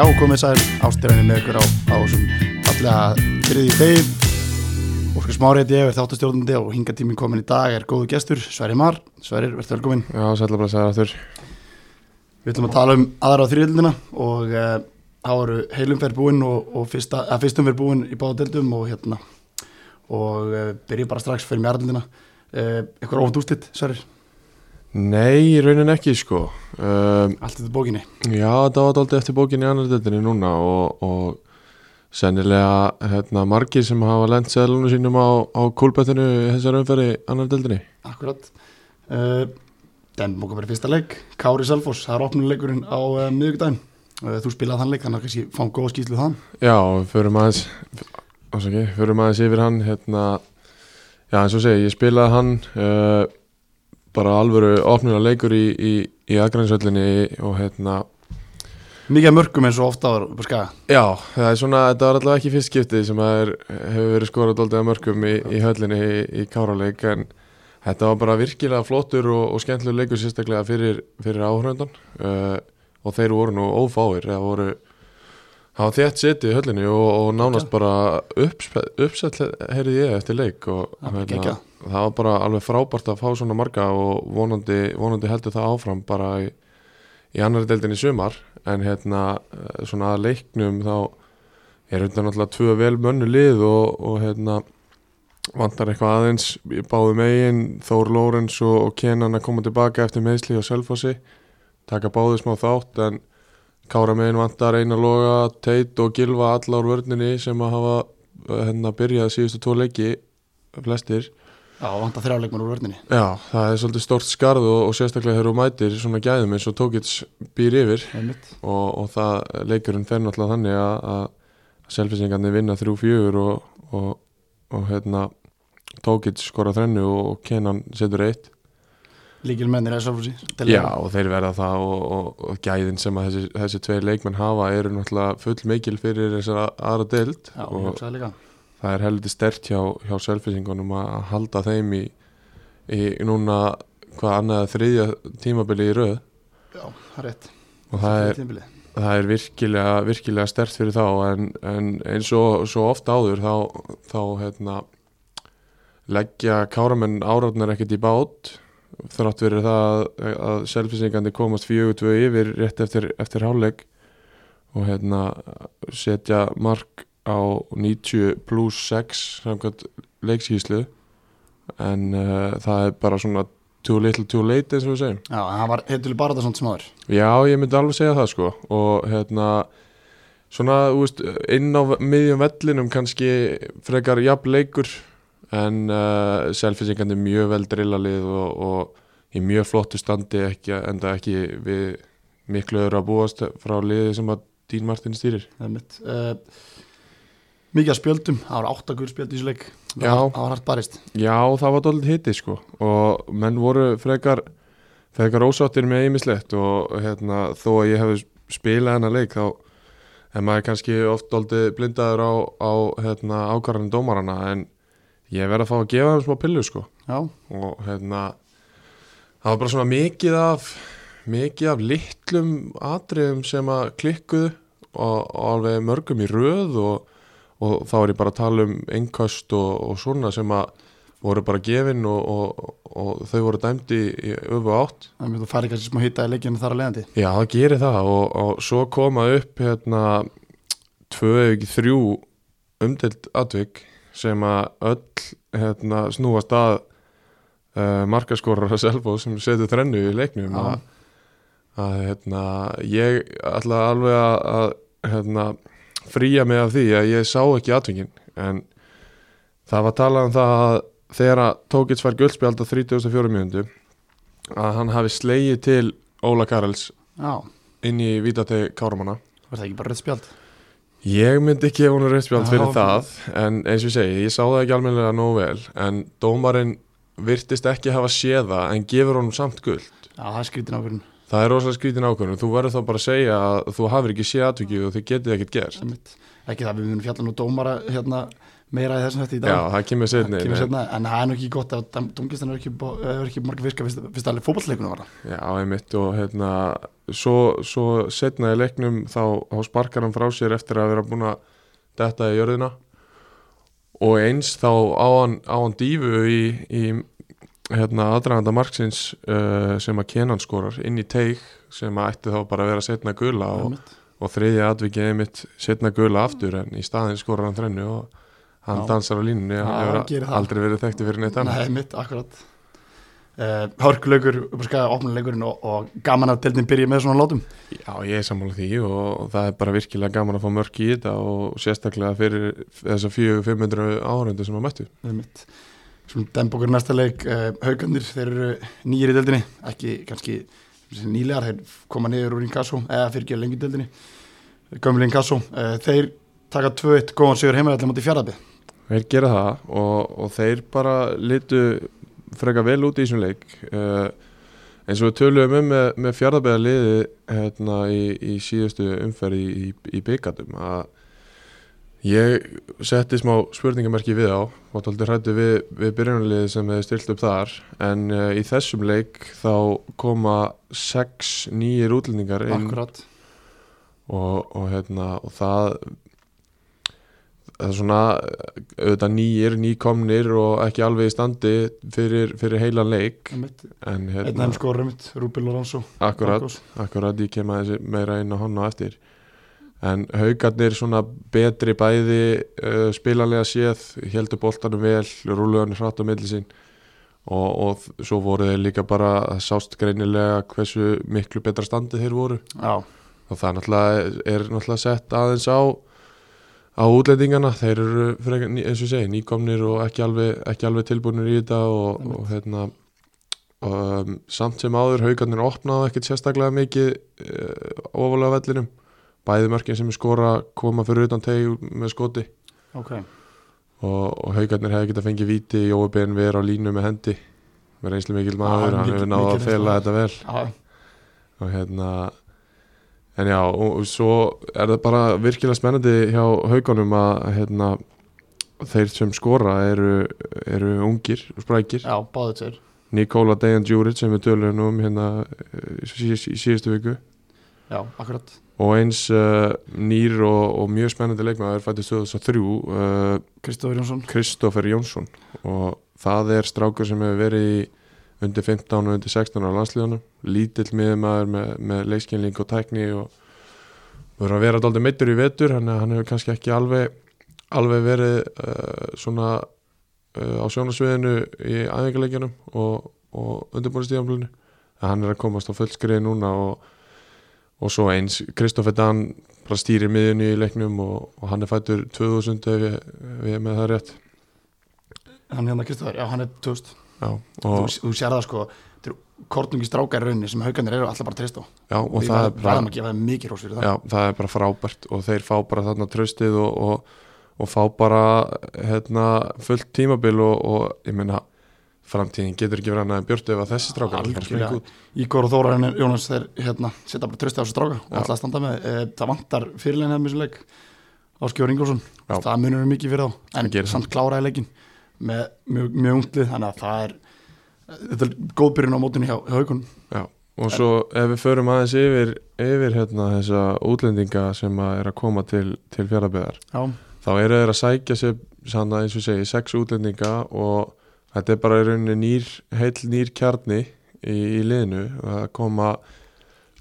Já, komið sæl ástæðinni með ykkur á, á þessum fallega þriði degi. Óskar Smári heiti ég, er þáttastjórnandi og hingatíminn komin í dag er góðu gestur, Sverri Mar. Sverrir, verður velkomin Já, sætla bara að segja aftur Við ætlum að tala um aðra á þriðildina og uh, þá eru heilumferð búinn og, og fyrsta, að fyrstumferð búinn í báðadeildum og hérna. Og uh, byrjum bara strax fyrir mjörðildina uh, Eitthvað óvænt ústitt, Sverrir, Nei, í raunin ekki sko. Um, allt þetta bókinni? Já, það var dálítið eftir bókinni í annar deildinni núna og, og sennilega hérna, margir sem hafa lent seðlunum sínum á, á kúlbettinu þessar umferði í annar deildinni. Akkurat. Uh, Dembum okkur fyrir fyrsta leik Kári Selfoss, það er opnuleikurinn á uh, miðugdæn uh, Þú spilaði þann leik, þannig að kannski fáum góða skýslu þann Já, förum aðeins ásaki, förum aðeins yfir hann hérna, já eins og segi, ég spilaði hann uh, bara alvöru opnuna leikur í, í, í aðgrænsöllinni og hérna Mikið mörgum eins og ofta áður á skaga. Já, það er svona, þetta var allavega ekki fyrst skiptið sem er, hefur verið skorað doldið að mörgum í, í höllinni í, Káraleik en þetta var bara virkilega flottur og, og skemmtilega leikur sérstaklega fyrir, fyrir áhröndan uh, og þeir voru nú ófáir, það voru það var þétt setið í höllinni og, og nánast bara uppsett, uppsett heyrði ég eftir leik og hérna, geggjað. það var bara alveg frábært að fá svona marga og vonandi, vonandi heldur það áfram bara í, í annari deildin í sumar. En hérna eh, svona að leiknum þá er þetta náttúrulega tvö vel mönnu lið og, og hérna vantar eitthvað aðeins báðu megin. Þór Lórens og, og Kenan að koma tilbaka eftir meðsli og Selfossi taka báðu smá þátt en Kára megin vantar eina loga Teit og Gilva alla úr vörninni sem að hafa eh, hérna byrjað síðustu tvo leiki flestir. Já, vantar þrjáleikmar úr vörninni. Já, það er svolítið stort skarð og, og sérstaklega þegar þú mætir svona gæðum eins og Tókits býr yfir. Og, og það leikurinn fer náttúrulega þannig að, að selfisingarnir vinna 3-4 og, og, og hérna Tókits skora þrennu og, og Kenan setur eitt Líkil mennir er Selfossi Já, og þeir verða það og, og, og gæðin sem að þessi, þessi tveir leikmenn hafa eru náttúrulega full mikil fyrir þessar aðra deild. Já, og það er heldur stert hjá, hjá selfisingunum að halda þeim í, í núna hvað annað þriðja tímabili í röð. Já, það er rétt. Og það er, það er virkilega, virkilega stert fyrir þá en, en eins og svo ofta áður þá, þá hérna, leggja káramenn áratnar ekkert í bát þrátt verið það að, selfisingandi komast fjögur tvö yfir rétt eftir, eftir hálfleik og hérna setja mark á 90 pluss 6 samkvæmt leikskíslu en uh, það er bara svona too little too late eins og við segjum. Já, en það var heitul bara þetta svona smáður Já, ég myndi alveg segja það sko. Og hérna svona, þú veist, inn á miðjum vellinum kannski frekar jafn leikur en uh, selfisingandi mjög vel drillalið og, og í mjög flottu standi ekki, enda ekki við miklu öðru að búast frá liði sem að Dín Martin stýrir. Er uh, Mikið spjöldum, það var átta gul spjöld í þessu leik. Já. Það var hart barist. Já, það var dólið hitti sko. Og menn voru frekar frekar ósáttir með ýmislegt og hérna, þó að ég hefði spilað hennar leik þá er maður kannski oft dólið blindaður á, á hérna, ákvarðan dómarana en ég verð að fá að gefa þeim smá pillu sko. Já, og hérna það var bara svona mikið af mikið af litlum atriðum sem að klikkuðu og, og alveg mörgum í röð og, og þá er ég bara að tala um einnkast og, og svona sem að voru bara gefin og, og, og þau voru dæmdi í öfu átt. Það færi kannski smá hitta í leikinu þar að leiðandi. Já, það gerir það og, og svo koma upp hérna tvö ekki þrjú umdelt atvik sem að öll hérna, snúast að uh, markaskorar að selvo sem setur þrennu í leiknum Já. að, að hérna, ég ætla alveg að, hérna, fría mig af því að ég sá ekki atvikin en það var talað um það að þegar að Tókits fær guldspjald á 34 mjöndu að hann hafi slegið til Óla Karels Já, inn í vítateg Káramanna. Var það ekki bara rauð spjald Ég myndi ekki gefa hún rauðspjald Já. fyrir það en eins og ég segi, ég sá það ekki almennilega nógu vel en dómarinn virtist ekki hafa séð það en gefur honum samt guld Já, það er skrítin ákvörðun Það er rosalega skrítin ákvörðun, þú verður þá bara að segja að þú hafur ekki séð atvikið og þið getið ekkert gerst. Ekki það, við munum fjalla nú dómara hérna meira í þessum þetta í dag. Já, það kemur setni en það er nú ekki gott að Dungistan er ekki, ekki marga fiska fyrst, fyrst alveg fótballleikunum var það Já, einmitt og hérna svo, svo setna í leiknum þá, þá sparkar hann frá sér eftir að vera búin að detta í jörðina. Og eins þá á hann, á hann dífu í, í hérna aðdraganda marksins uh, sem að Kenan skorar inn í teig sem að ætti þá bara að vera setna gula og, og þriðja atvikið einmitt setna gula aftur en í staðin skorar hann þrennu og hann dansar á línunni, Já, hann hefur aldrei verið þekkti fyrir neitt annað. Nei, mitt, akkurat. Uh, Hörkuleikur, upp á skaga, opnuleikurinn og, og gaman að deildin byrja með svona látum. Já, ég er sammála því og, það er bara virkilega gaman að fá mörk í þetta og sérstaklega fyrir þessa 400-500 áhörundu sem að mættu. Einmitt. Svona dembókur næsta leik uh, Haugandir, þeir eru nýjir í deildinni ekki kannski nýlegar þeir koma niður úr Inkasso eða fyrir ekki lengi í deildinni. Gömul Inkasso, uh, þeir taka 2-1 góðan sigur heima allir mútið fjaraðbið Þeir gera það og, og þeir bara litu freka vel út í þessum leik. Uh, eins og við töluðum um með, með fjárðabæða liði hérna, í, í síðustu umferði í, í, byggatum að ég setti smá spurningamerki við á og tóldi hrættu við, við byrjunarliði sem hefði stilt upp þar en uh, í þessum leik þá koma sex nýjir útlendingar inn og, og, hérna, og það svona auðvitað nýjir, nýkomnir og ekki alveg í standi fyrir, fyrir heilan leik. En hérna, einmitt, Rúbi Lorenzo. Akkurat, akkurat ég kem að þessi meira inn á hann á eftir. En haugarnir svona betri bæði uh, spilanlega séð heldur boltanum vel, rúluðu hann hratt á milli sín. Og, og svo voru þeir líka bara sást greinilega hversu miklu betra standi þeir voru. Já, og það náttúrulega er náttúrulega sett aðeins á á útlendingana, þeir eru frekar, ný- eins og ég segi, nýkomnir og ekki alveg, ekki alveg tilbúinir í þetta og, og hérna um, samt sem áður haugarnir opnaðu ekkert sérstaklega mikið uh, ofalega vellinum. Bæði mörkin sem er skora koma fyrir utan teg með skoti. Ok. Og, og haugarnir hefði getað fengið víti Jói Ben vera á línu með hendi. Með reynslu mikil maður, hann mikil- hefur náða að fela þetta vel. Já, og hérna en já, og, svo er það bara virkilega spennandi hjá haugunum að hérna, þeir sem skora eru, eru ungir og sprækir. Já báðu tveir. Nikola Dejan Djuric sem við tölum um hérna eh, í, síðustu viku. Já, akkurat. Og eins uh, nýr og, og mjög spennandi leikmaður fættist 2003 uh, Kristófur Jónsson. Kristoffer Jónsson. Og það er strákur sem hefur verið í undir 15 og undir 16 á landslíðunum lítill miðumæður með, með leikskynling og tækni og verður að vera dálítið meittur í vetur hann, hann hefur kannski ekki alveg alveg verið uh, svona uh, á sjónasviðinu í æfingarleikjunum og, og undirbúinistíðanblunni hann er að komast á fullskriði núna og, og svo eins Kristoffer Dan stýrir miðjunni í leiknum og, og hann er fættur 2000 ef ég, ef ég er með það rétt. Hann hérna Kristófur, já hann er 2000 Já, Þú, og, þú sér það sko Þetta eru kortungi strákar í rauninni sem haugarnir eru alltaf bara treyst á. Já, og Við það er bara mikið rós fyrir það. Já, það er bara frábært og þeir fá bara þarna tröstið og, og, og fá bara hérna, fullt tímabil og, og ég meina framtíðin getur ekki verið annað en björtu ef að þessi strákar út. Ígor og Þóra Jónas þeir hérna, setja bara trösti á þessu stráka og alltaf standa með e, það vantar fyrirlegin hefði mjög leik. Áskjóður Ingolson, Já. það munur mikið fyrir þá en samt kláraði leikin með mjög, mjög unglið þannig að það er þetta er góð byrjun á mótunni hjá, hjá haugunum Já, og svo ef við förum aðeins yfir, yfir hérna, þessa útlendinga sem að er að koma til, til fjaraðbeðar Já, þá eru þeir að sækja sér sann eins og segi, sex útlendinga og þetta er bara í rauninni nýr, heill nýr kjarni í, í liðinu. Að koma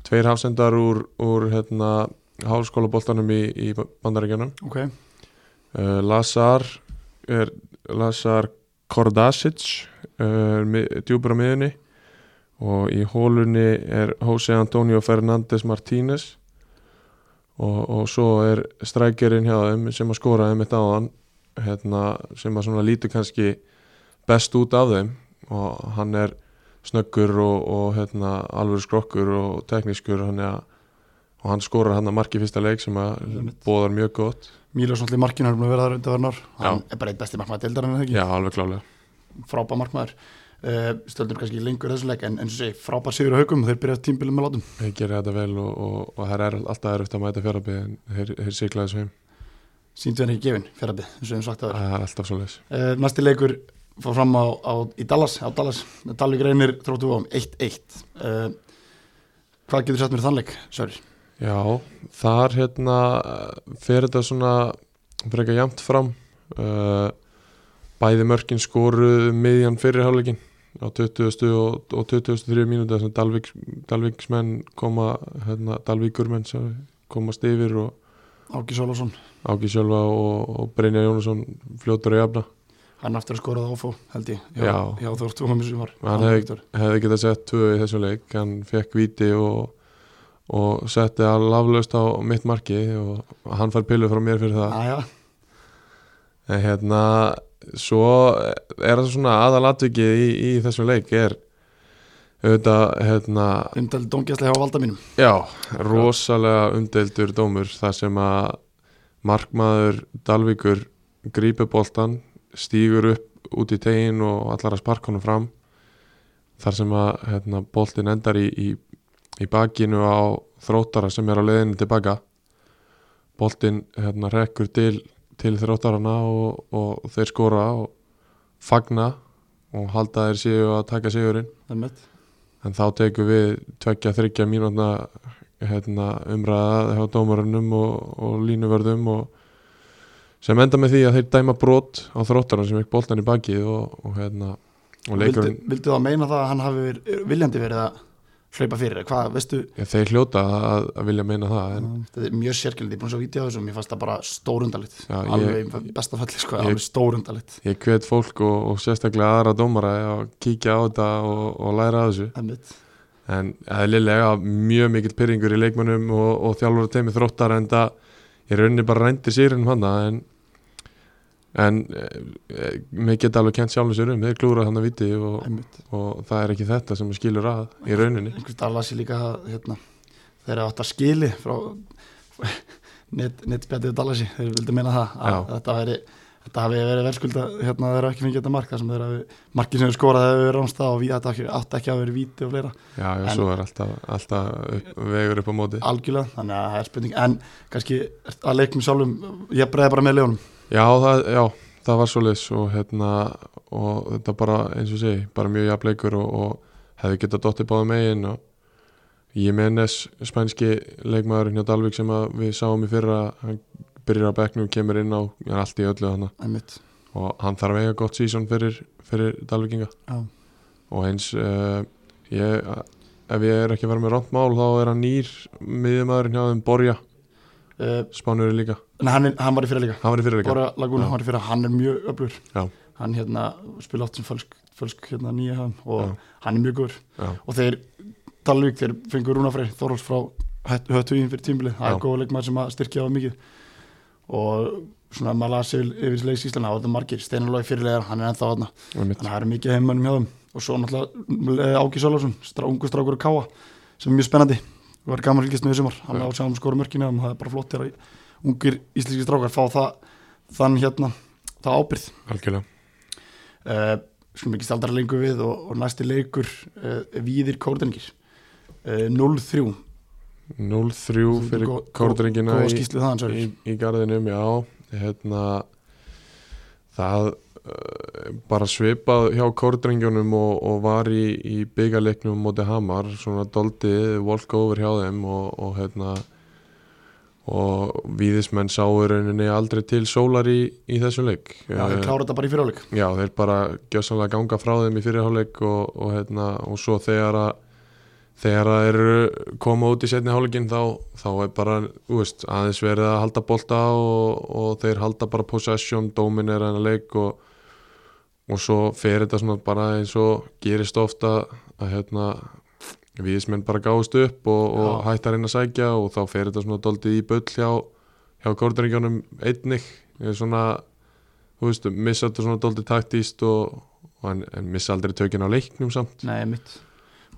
tveir hafsendar úr, úr hérna, háskólaboltanum í, í bandaríkjunum. Ok, uh, Lazar er Lazar Kordasic mi- djúpur á miðunni og í hólunni er Jose Antonio Fernández Martínez. Og, og svo er strækjarinn hjá þeim sem að skora þeim eitt áðan hérna, sem að lítur kannski best út af þeim. Og hann er snöggur og, og hérna, alveg skrokkur og teknískur. Hann er, og hann skorar hann að marki fyrsta leik sem að bóðar mjög gott. Náttúrulega í markinu har verið þar undir verðnar hann er bara eitt besti markmaður deildar en ekki? Já, alveg klálega frábær markmaður. Uh, stöldur kannski lengur þessu leik en eins og segi, frábær sigur á haugum þeir byrja tímbilið með látum. Þeir gerir þetta vel og, og, og það er alltaf erfitt að mæta fjárabíð en þeir, þeir sigla þessu heim. Síndu henni ekki gefin fjarrabbi, eins og við höfum sagt að það alltaf svo leis næsti leikur fór fram á, á, í Dallas, á Dallas Dalvik reynir þróttu á 1-1 hvað getur sett mér þann leik, Sörir? Já, þar hérna fer þetta svona frekar jæmt fram uh, bæði mörkin skoru miðjan fyrirháleikin á 20. og, og 23 mínúti þess að Dalvík, Dalvíksmenn koma hérna, Dalvíkurmenn komast yfir og Áki Sólásson, Áki Sjölva og, og Brynja Jónasson fljótur að jafna hann aftur að skora það áfó held ég, Já. já þróttu á mér sem var Hann hefði- hefði getað sett tvö í þessum leik hann fekk viti og, og setti að laflaust á mitt marki og hann fær pillu frá mér fyrir það. Aja, en hérna svo er það svona aðalatvikið í, í þessum leik er auðvitað hérna undal dóngjastlega á valda mínum. Já, rosalega umdeildur dómur þar sem að markmaður Dalvíkur grípur boltan stígur upp út í tegin og allar að sparka honum fram. Þar sem að hérna, boltin endar í, í, í bakinu á þróttara sem er á leiðinu tilbaka. Boltin hérna, rekkur til, til þróttarana og, og þeir skora og fagna og halda þeir séu að taka mitt en þá tekum við tveggja, þryggja mínútna hérna, umræða hjá dómarunum og, og línuvörðum og sem enda með því að þeir dæma brot á þróttarana sem ekki boltan í bakið og, og, hérna, vildu, vildu það meina það að hann hafi verið, viljandi verið að hlaupa fyrir, hvað, veistu? Ja, þeir hljóta að, að vilja meina það en þetta er mjög sérkjöld, ég er búin að sjá vídeo á þessu og mér fannst það bara stórundalit Já, ég- alveg í besta falli, sko, alveg stórundalit ég hvet fólk og, og sérstaklega aðra dómara að kíkja á þetta og, og læra að þessu. Það er mitt en eðlilega mjög mikill pyrringur í leikmönnum og, og þjálfur teimi þróttar en það er rauninni bara rændir sýrinn hann en en e, e, mig geta alveg kent sjálfum sér um þeir klúra hann að viti og, og það er ekki þetta sem skilur að í rauninni. Einhvers dag las ég líka að, hérna, þeir átt að skili frá net, netspjatið Dallasi, þeir vildu meina það að Já. þetta veri þetta hafi verið velskulda, hérna þeir hafi ekki fengið þetta mark þar sem þeir hafi, markið sem skoraði hefur verið ránsta og við þetta ekki- að vera víti og fleira, já, já, En- svo er alltaf, alltaf upp, vegur upp á móti. Algjörlega þannig að það er spurning, en kannski að leiknum sjálfum, ég breiði bara með leunum já, það, já, það var svo og hérna og þetta bara eins og segi, bara mjög jafnleikur og, og hefði getað dottið báða megin og Jiménez spænski leikmaðurinn hjá Dalvik sem að við sáum í fyrra hann byrjar á bekknum, kemur inn á hann er allt í öllu einmitt, og hann þarf að eiga gott sísón fyrir, fyrir Dalvikinga já, og eins uh, ég, ef ég er ekki að vera með rámt mál þá er hann nýr miðjumæðurinn hjá þeim Borja, uh, spánurinn líka en hann, hann var í fyrra líka. Hann var í líka. Bora Laguna, hann var í fyrra, hann er mjög öflur Já. hann hérna spila oft sem fölsk, fölsk hérna nýja hann og Já. hann er mjög góður. Og þeir Dalvík, þeir fengur Rúna Freyr Þorvalds frá höttugin fyrir tímbilið það er góða leikmaður sem að styrkja á mikið. Og svona maður lasi yfir, yfir leiks Íslanda og þetta er margir. Steinalói fyrirlegar, hann er ennþá aðna þannig að það er mikið heimannum hjá þeim. Og svo náttúrulega Áki Sólásson strá, ungu strákur að káa sem er mjög spennandi. Var gaman fylgjast með þessumar hann Já. á að sjá um skora mörkina það er bara flott þegar ungir íslenski strákar fá það þann hérna, það ábyrð algjörlega. Uh, skulum ekki staldra lengur við og, og næsti leikur uh, Víðir Kórdengir uh, 0-3 0-3 fyrir góða í, í, í garðinum, já. Hérna það bara svipað hjá kórdrengjunum og, og var í, í byggarleiknum móti Hamar, svona doldið walk over hjá þeim og, og hérna og víðismenn sáu rauninni aldrei til sólar í, í þessum leik. Já, þeir Eh, klára þetta bara í fyriráleik Já, þeir bara gjössanlega ganga frá þeim í fyrirháleik og, og, hérna, og svo þegar að þegar að þeir eru koma út í setni háleikin þá, þá er bara veist, aðeins verið að halda bolta og, og þeir halda bara possession dominera hennar leik og, og svo fer þetta svona bara eins og gerist ofta að hérna viðismenn bara gáðust upp og, og Já. hættar inn að sækja og þá fer þetta svona doldið í bull hjá, hjá kórdaríkjónum einnig. Svona þú veist, missa þetta svona doldið taktíst og, og en, en missa aldrei tökin á leiknum samt. Nei, mitt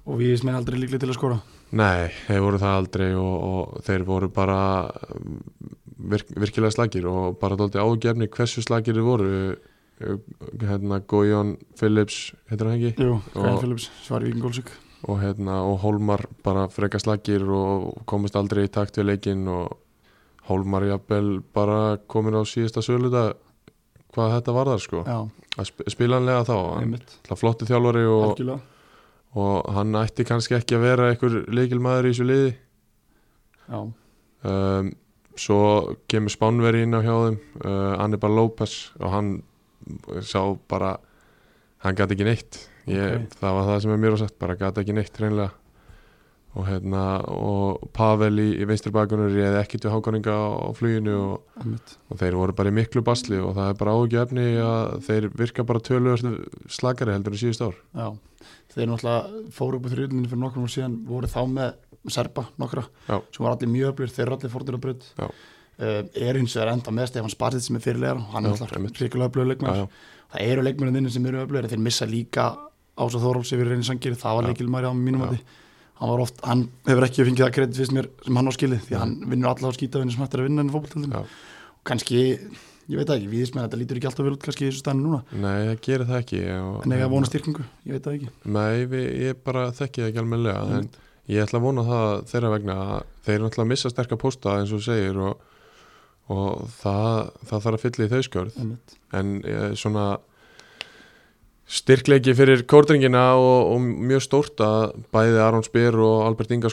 og er aldrei líklega til að skora? Nei, þeir voru það aldrei og, og þeir voru bara um, virk, virkilega slagir og bara doldið ágefni hversu slagir þeir voru. Hérna Gójón Phillips heitir hann ekki? Jú, Gæðin Phillips, Svar Víking Gólsvík og, hérna, og Hólmar bara freka slagir og komist aldrei í takt við leikin og Hólmar jafnvel bara komin á síðasta söluda hvað þetta var þar sko sp spilanlega þá, flotti þjálfari og, og hann ætti kannski ekki að vera einhver leikilmaður í þessu liði. Já, um, svo kemur Spánveri inn á hjá þeim uh, Annibal López og hann sá bara hann gæti ekki neitt ég, Ok. það var það sem er mér á sagt bara gæti ekki neitt reynlega og hérna og Pavel í, í vinstri bakunur réði ekkit við hákáninga á, á fluginu og, og þeir voru bara í miklu basli og það er bara ágjö efni að þeir virka bara tölur slagari heldur en síðust ár. Já, þeir náttúrulega fóru upp á þrjúlinni fyrir nokkrum og síðan voru þá með Serba nokkra Já. sem var allir mjög öflur, þeir eru allir fórtur að uh, er hins vegar enda með Stefán Spartið sem er fyrirlegar hann er alltaf ríkulega öflugur leikmæður það eru leikmærinni sem eru öflugir þeir missa líka Ása Þóráls yfir reyni sangir það var leikilmæri á mínum Já. mati. Hann var oft, hann hefur ekki fengið það kredit fyrst mér sem hann á skilið því að hann vinnur alla á skýtavinni sem hættir að vinna enn fókbaltöldum Já. og kannski, ég veit ekki, við þetta lítur ekki alltaf vel út kannski í þessu stæðinu núna. Nei, það gerir það ekki og, en eiga að vona styrkingu, ég veit það ekki. Nei, við, ég bara þekki það ekki almennilega en ég ætla að vona það þeirra vegna að þeir eru náttúrulega að missa sterkar pósta eins og segir og, og það, það þarf að fylla í þau skjörð Einmitt. en eh, svona styrkleiki fyrir kórdringina og, og mjög stórt að bæði Aron Spyr og Albert Inga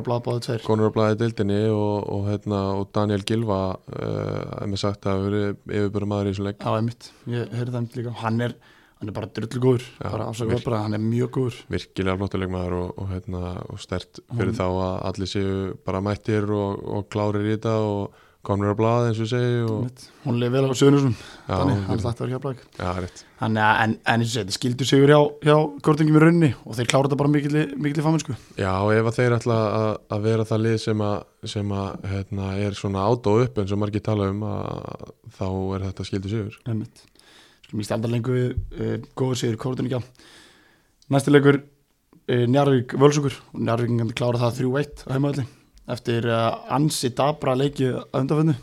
á blað báðu tveir á blæði deildinni og, og, hérna, og Daniel Gilva uh, er með sagt að verið yfirbjörðum maður í þessu leik. Já, einmitt, ég heyrði það einmitt líka. Hann er, hann er bara drullu góður Já, bara virk- bara, hann er mjög góður. virkilega flottuleik maður og, og, hérna, og stert fyrir Hún- þá að allir séu bara mættir og, og klárir í þetta og komnir á blað eins og segi og, hún leið vel á söðunusum já, þannig, hann að vera hjá blag en, en eins og þetta skildur sigur hjá, hjá Kortingum í raunni og þeir klára þetta bara mikil, í faminsku Já, ef þeir ætla að, vera það lið sem að, sem að hérna, er svona át og upp eins og margir tala um að, þá er þetta skildu sigur. Einmitt. Skulum ég standa lengur við uh, góður sigur Kortingja Næsti leikur uh, Njarvík Völsugur og Njarvík klára það 3-1 á heimaðalli eftir uh, ansi dabra leiki að undanföndu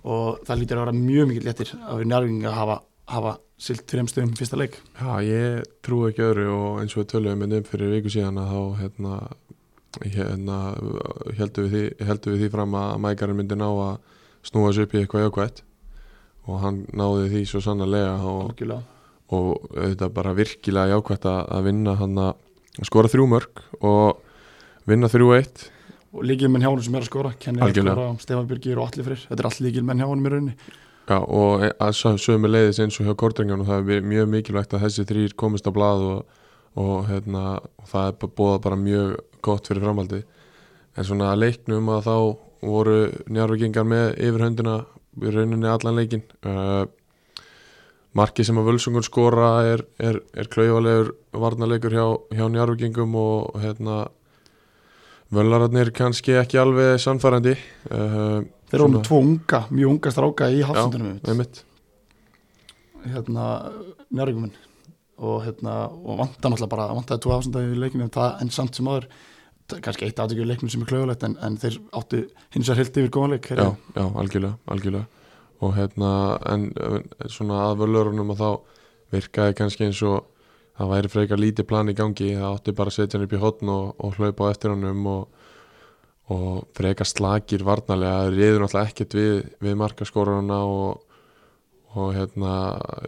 og það lítur að vera mjög mikil léttir að við Njarvík að hafa, hafa silt þrejum stöðum fyrsta leik. Já, ég trú ekki öðru og eins og við töluðum um fyrir viku síðan að þá hérna, hérna heldum við, við því fram að mækarinn myndi ná að snúa sér upp í eitthvað jákvætt. Og hann náði því svo sannarlega og, og þetta bara virkilega jákvætt að vinna hann að skora þrjú mörg og vinna þrjú eitt og líkil menn hjá honum sem er að skora Kenny er að skora, Stefán Birgir og allir fyrir þetta er allt líkil menn hjá honum í rauninni. Já, og að sö- sömu leiðis eins og hjá Kortrengan og það er mjög mikilvægt að þessi þrýr komist á blað og, og, hérna, það er b- búið bara mjög gott fyrir framhaldi en svona leiknum að þá voru njárvikingar með yfirhöndina í rauninni allan leikin uh, marki sem að völsungur skora er, er, er klaufalegur varnarleikur hjá, hjá njárvikingum og hérna völararnir kannski ekki alveg sannfærandi uh, þeir eru með tvo unga, mjög unga stráka í hafsendunum. einmitt. Hérna njárvíkuminn og hérna og vanta náttúrulega bara vantaði tvo hafsenda í leikinu en, það, en samt sem aður kannski eitt aðtökjur leiknum sem er klauðulegt en, en þeir áttu hins vegar hildi yfir góðan leik já, já, algjörlega, algjörlega. Og hérna, en en svona að völlurunum og þá virkaði kannski eins og það væri frekar lítið plan í gangi, það átti bara að setja hann upp í hotn og, og hlaupa á eftir honum og, og frekar slakir varnarlega, það reyður náttúrulega ekkert við, við markaskóraruna og, og hérna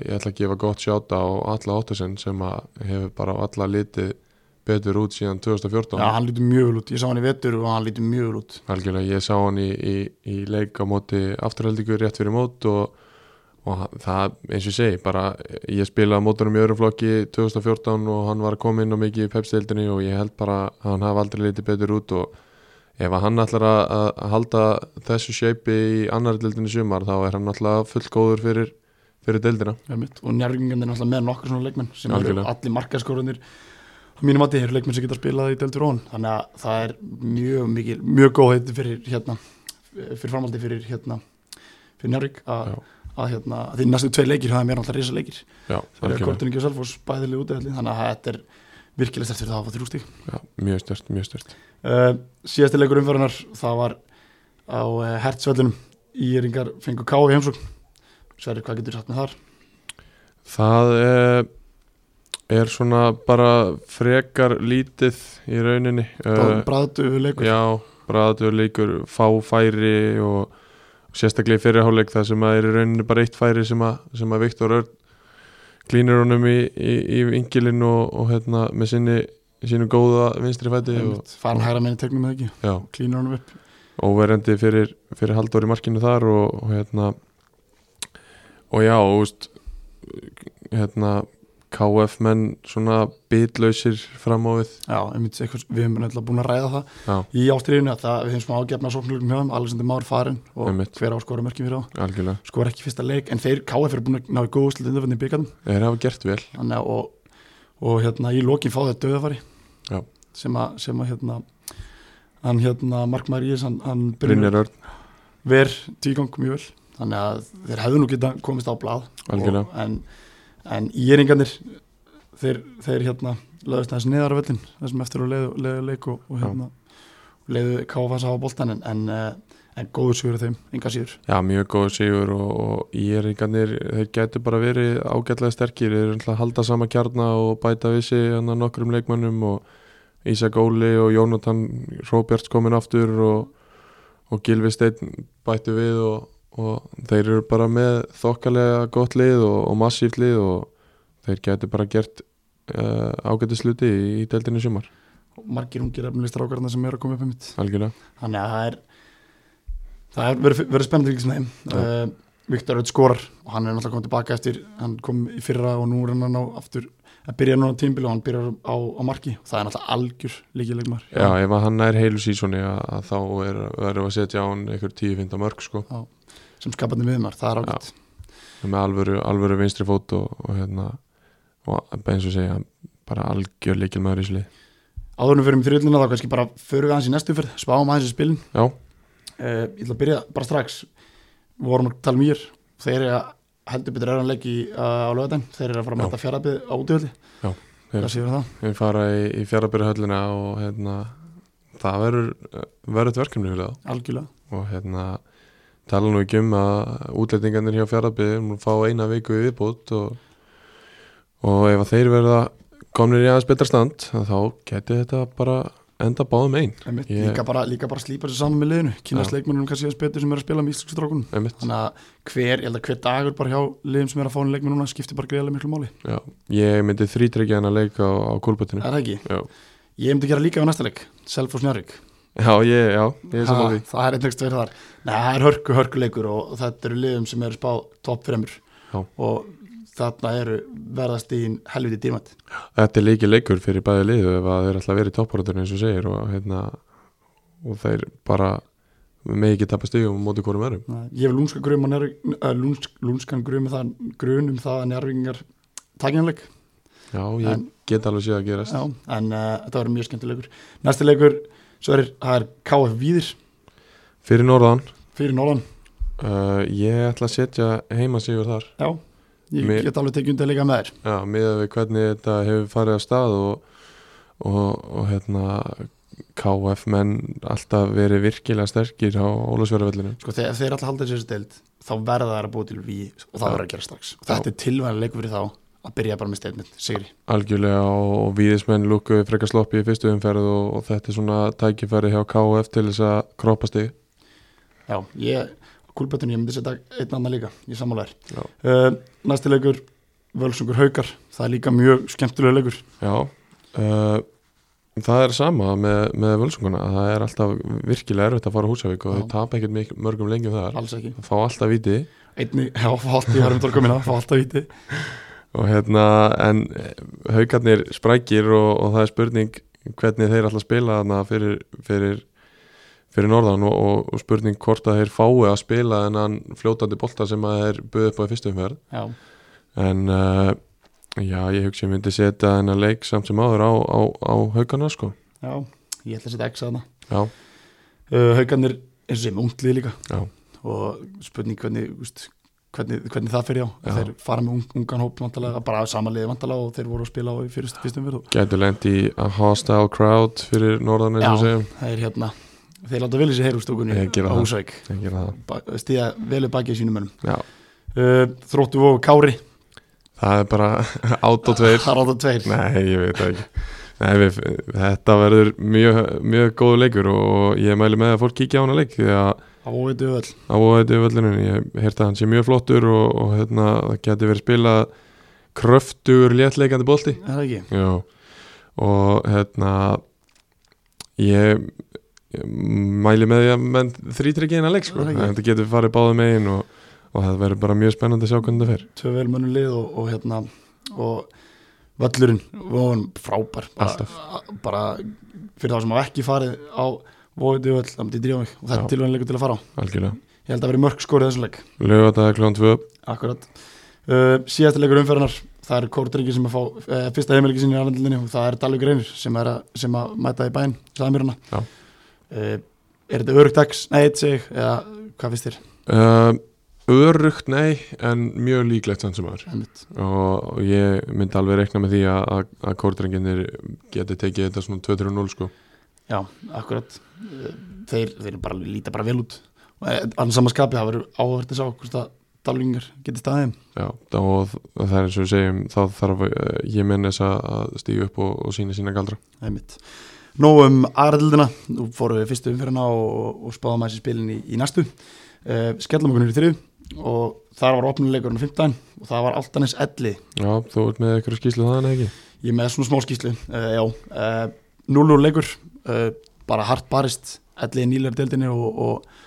ég ætla að gefa gott sjáta á alla Óttasen sem hefur bara alla litið betur út síðan 2014 Já, hann lítur mjög út, ég sá hann í vetur og hann lítur mjög út. Algjörlega, ég sá hann í, í, í leik á móti afturhaldingu rétt fyrir mót og, og hann- það, eins og ég segi, bara ég spilaði mótunum í öðrum flokki 2014 og hann var inn á mikið í pepstildinni og ég held bara að hann hafi aldrei litið betur út og ef hann ætlar að, að halda þessu shapei í annar dildinni sumar þá er hann alltaf fullgóður fyrir, fyrir. Einmitt. og njárvíkingandi er náttúrulega með nokkur svona leikmenn sem eru Algjörlega. allir markaskórunir mínum að eru leikmenn sem geta spilað í Deltur Rón þannig að það er mjög mikil mjög góð heiti fyrir hérna fyrir framhaldi fyrir hérna fyrir Njárvík að. Að hérna því næstu tvei leikir það er mér náttúrulega risa leikir Já, það er. Kortuningi og Selfoss bæðileg útæðli þannig að þetta er virkilega stert fyrir það að hafa þrjú stík Já, mjög stört, mjög stört. uh, síðasti leikur umfærunar það var á uh, hertsvellunum Íringar fengu K í heimsókn Sverri, hvað getur satt með þar? Það er, er svona bara frekar lítið í rauninni. Uh, Bræðu leikur Já, aðtöður leikur fá færi og sérstaklega í fyrirháleik það sem að er í rauninni bara eitt færi sem að, sem að Viktor Örn klínur honum í, í, í vingilin og, og hérna með sinni sínu góða vinstri fæti farin hægra minni tegnum með ekki? Já, klínur honum upp. Óverandi fyrir, fyrir haldur í markinu þar og, og hérna og já, og hérna KF menn svona bitlausir fram á við. Já, einmitt, eitthvað, við hefum náttúrulega búin að ræða það já, í ástriðinu að það, við hefum smá ágefna sóknlugum hjá þeim, Alexander Már farin og Einmitt. hver á að skora mörkjum fyrir á skora ekki fyrsta leik, en þeir KF eru búin að ná í góðu slit undanfændin byggandum þeir hafa gert vel. Þannig og, og hérna í lokin fá þetta döðafari Já. sem að, sem að hérna hann hérna Mark Maríus hann, hann Brynjar Örn, ver tígang mjög vel. Þannig að þeir hefðu nú geta komist á blað. Og, en, en íringarnir þeir, þeir hérna lögðust aðeins neðar á völlin þessum eftir að leiðu, leiðu leik og, og hérna og leiðu KFS á boltan en, en, eh, en góður sigur þeim, enga síður. Já, mjög góð sigur og, og íringarnir, þeir getur bara verið ágætlega sterkir, þeir eru alltaf að halda sama kjarna og bæta við sig hann að nokkrum leikmönnum og Ísak Óli og Jónatan Róbjarts komin aftur og, og Gilvi Steinn bætu við og, og þeir eru bara með þokkalega gott lið og, og massíft lið og þeir getur bara gert uh, ágæti sluti í, í deildinni í sumar, og margir ungir efnilistar ákvarðana sem eru að koma upp um mitt algjörlega. Þannig að það er það er verið, verið spennandi líka sem þeim. Uh, Viktor Rauð skorar og hann er náttúrulega komið tilbaka eftir hann kom í fyrra og nú er hann á aftur að byrja núna tímbil og hann byrjar á, á marki. Og það er náttúrulega algjör líkilegmar Já, ef hann er heilu sísoni að, að þá er, verður að setja á hann einhver 10-15 mörg sko sem skapandi miðumar, það er ágætt. Með alvöru, alvöru vinstri fót og, og hérna og eins og segja, bara algjör leikil maður í slið áðurnum fyrir mig þrjöldina þá kannski bara förum við aðeins í næstu fyrr spáum aðeins í spilin. Já, uh, ég ætla að byrja bara strax. Við vorum að tala um mér þeir eru að heldur betur erðan leik í, uh, á lögadaginn þeir eru að fara að mæta fjárabið á útöðli Já, þeir- við fara í, í fjárabyrju höllina og hérna það verður verður þetta verkefni og hérna tala nú ekki um að útlendingarnir hjá fjárabyrju fá eina viku viðbútt og, og ef að þeir verða komnir í aðeins betra stand þá geti þetta bara enda báðum einn Ég- líka, bara, bara slípa sér saman með liðinu. Kynast leikmennunum kannski aðeins betur sem er að spila með einmitt. Þannig að hver, að hver dagur bara hjá liðum sem er að fá henni leikmenn núna skiptir bara greiðlega miklu máli. Já, ég myndi þrítryggja hann að leika á, á kúlbötinu er það ekki? Já, Ég myndi gera líka á næsta leik Selfoss Njárvík já, ég, já, ég er saman því. það er einhverst verið þar. Nei, það er hörku, hörku leikur og þetta eru liðum sem eru spáð topp fremur Já. og þarna eru verðast í helviti dýrmætt Þetta er leikið leikur fyrir bæði liðu ef að þeir ætla að vera í topparöndurinn eins og segir og, hérna, og þeir bara með ekki tapa stigum á móti hvorum örum Nei, Ég hef lúnska grum að lúnskan grum, það, grun um það að njárvíkingar takjanleik Já, ég En- get alveg séð að gerast. Já, en uh, þetta verður mjög skemmtilegur. Næsti leikur, svo er, það er KF Víðir. Fyrir norðan, fyrir Nólan uh, ég ætla að setja heima sigur þar. Já, ég Mér- get alveg tekið undir líka með þér. Já, miðað við hvernig þetta hefur farið að stað og, og, og hérna KF menn alltaf verið virkilega sterkir á Ólafsverðarvellinu Sko þegar þeir alltaf halda þessi deild þá verða það að búa til við og það Já. verður að gera strax. Og þetta er tilvæðan leikur fyrir þá að byrja bara með statement, sigri algjörlega og, víðismenn lúkuði frekar sloppi í fyrstu umferð og, og þetta er svona tækifæri hjá KF til þess að kroppa stig. Já, ég, kúlbötun ég myndi setja einn annan líka, ég sammálaður Já. uh, Næsti leikur, Völsungur Haukar það er líka mjög skemmtilega leikur. Já, uh, það er sama með, með völsunguna það er alltaf virkilega erfitt að fara Húsavík og þau tapa ekkert mörgum lengjum þar. Alls ekki. Það fá alltaf viti Einni, já, fá allt í varum tólkumina, fá alltaf víti og hérna en eh, haukarnir sprækir og, og það er spurning hvernig þeir ætla að spila þarna fyrir, fyrir, fyrir norðan og, og, og spurning hvort að þeir fái að spila þennan fljótandi bolta sem að þeir buðu upp á í fyrstu umferð. Já, en uh, já, ég hugsi ég myndi setja þennan leik samt sem áður á, á, á haukarna sko. Já, ég ætla að setja X að hana já, uh, Haukarnir eins og sem unglið líka. Já, og spurning hvernig, úst, hvernig, hvernig það fyrir á Já. þeir fara með ung, ungan hóp vantalega, bara samanliði vantalega og þeir voru að spila á í fyrst, fyrstum verð Gætu lent í a hostile crowd fyrir norðan eins og Já. segjum. það er hérna. Þeir láta vel í sig heyr úr stúkunni. Þeir gera á það. stíða velu bakið sínum mönnum. Já, uh, þróttu og Kári. Það er bara át og tveir. Það er átta tveir. Nei, ég veit ekki. Nei, við, þetta verður mjög, mjög góðu leikur og ég mæli með að fólk kíkja á hana leik því að Það var veitu öll á þetta völlinu ég heyrti að hann sé mjög flottur og, og hérna, það geti verið spilað kröftugur léttleikandi bolti. Er það ekki? Já, og hérna ég, ég mæli með því að menn þrýtryggi eina leik sko, Það ekki. þetta getur farið báðu megin og, og það verður bara mjög spennandi að sjá hvernig það fer. Tvö vel mönnum lið og, og hérna Og völlurinn Vóðan frábær. Bara, bara fyrir þá sem hafa ekki farið á Það Og þetta er tilvæðanleikur til að fara á. Algjörlega, Ég held að veri mörg skórið þessu leik. Lögataði klón 2 Akkurat. Uh, Síðasta leikur umferðarnar Það er Kórdrengi sem að fá uh, fyrsta heimiliki sinni í aðlandlinni og það er Dalvik Reynir sem, er að, sem að mæta í bæinn uh, Er þetta örugt dags? Nei, eitt seg eða hvað finnst þér? uh, Örugt nei, en mjög líklegt sann sem aður og ég myndi alveg reikna með því að, að, kórdrenginir geti tekið þetta svona 2-3-0 sko Já, akkurat. Uh, Þeir, þeir bara líta bara vel út. Og eh, annars sama skapi, það verður áhverð að sjá hvort að Dalvingar geti staðið Já, og það er eins og við segjum þá þarf uh, ég menn þess að stíga upp og, og sína sína galdra. Einmitt. Nú um aðræðildina, nú fórum við fyrstu umferðina og, og spáðum að þessi spilin í, í næstu. Uh, skellum okkur niður í þrið og þar var opnuleikurinn á 15 og það var Altanis Elli. Já, þú ert með eitthvað skýslu eða ekki? ég er með svona smá skýslu uh, já, uh, 0-0 leikur uh, bara hart barist Elli í nýlegar deildinni og, og,